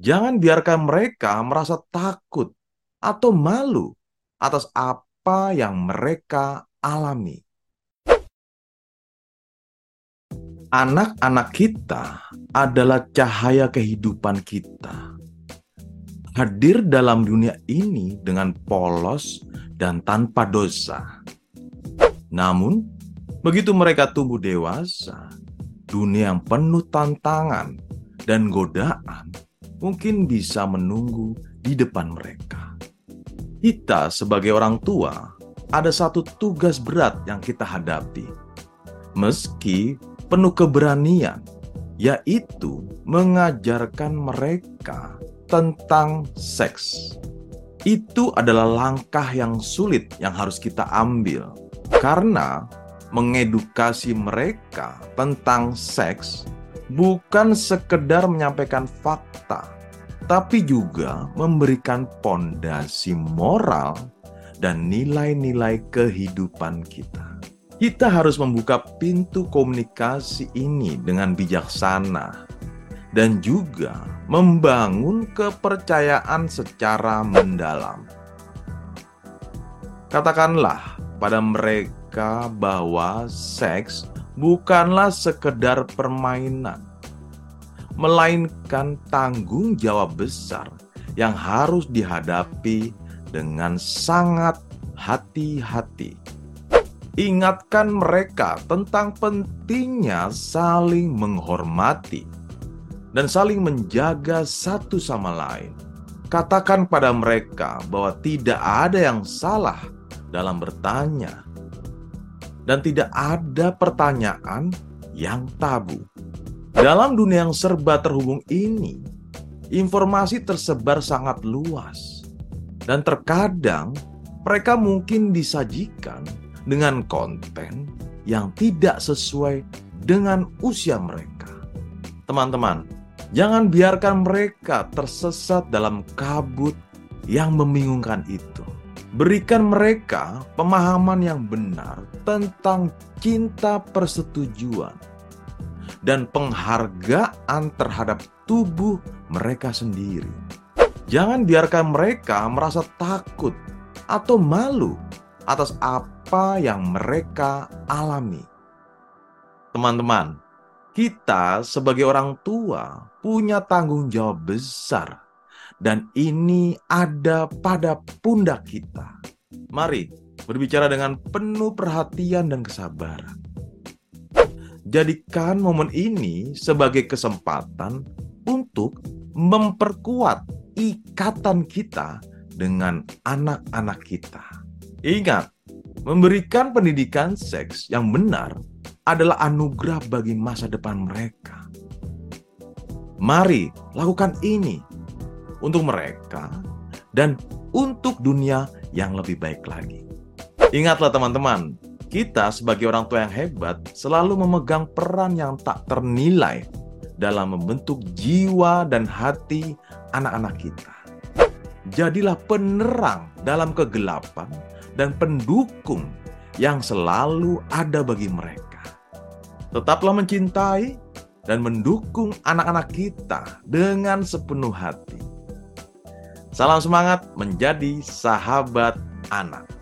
Jangan biarkan mereka merasa takut atau malu atas apa yang mereka alami. Anak-anak kita adalah cahaya kehidupan kita. Hadir dalam dunia ini dengan polos dan tanpa dosa. Namun, begitu mereka tumbuh dewasa, dunia yang penuh tantangan dan godaan mungkin bisa menunggu di depan mereka. Kita, sebagai orang tua, ada satu tugas berat yang kita hadapi. Meski penuh keberanian, yaitu mengajarkan mereka tentang seks. Itu adalah langkah yang sulit yang harus kita ambil, karena mengedukasi mereka tentang seks bukan sekedar menyampaikan fakta, tapi juga memberikan pondasi moral dan nilai-nilai kehidupan kita. Kita harus membuka pintu komunikasi ini dengan bijaksana dan juga membangun kepercayaan secara mendalam. Katakanlah pada mereka bahwa seks bukanlah sekedar permainan, melainkan tanggung jawab besar yang harus dihadapi dengan sangat hati-hati Ingatkan mereka tentang pentingnya saling menghormati dan saling menjaga satu sama lain. Katakan pada mereka bahwa tidak ada yang salah dalam bertanya, dan tidak ada pertanyaan yang tabu. Dalam dunia yang serba terhubung ini, informasi tersebar sangat luas, dan terkadang mereka mungkin disajikan dengan konten yang tidak sesuai dengan usia mereka. Teman-teman, jangan biarkan mereka tersesat dalam kabut yang membingungkan itu. Berikan mereka pemahaman yang benar tentang cinta persetujuan dan penghargaan terhadap tubuh mereka sendiri. Jangan biarkan mereka merasa takut atau malu atas apa yang mereka alami. Teman-teman, kita sebagai orang tua punya tanggung jawab besar, dan ini ada pada pundak kita. Mari berbicara dengan penuh perhatian dan kesabaran. Jadikan momen ini sebagai kesempatan untuk memperkuat ikatan kita dengan anak-anak kita. Ingat, memberikan pendidikan seks yang benar adalah anugerah bagi masa depan mereka. Mari lakukan ini untuk mereka dan untuk dunia yang lebih baik lagi. Ingatlah teman-teman, kita sebagai orang tua yang hebat selalu memegang peran yang tak ternilai dalam membentuk jiwa dan hati anak-anak kita. Jadilah penerang dalam kegelapan dan pendukung yang selalu ada bagi mereka. Tetaplah mencintai dan mendukung anak-anak kita dengan sepenuh hati. Salam semangat menjadi sahabat anak.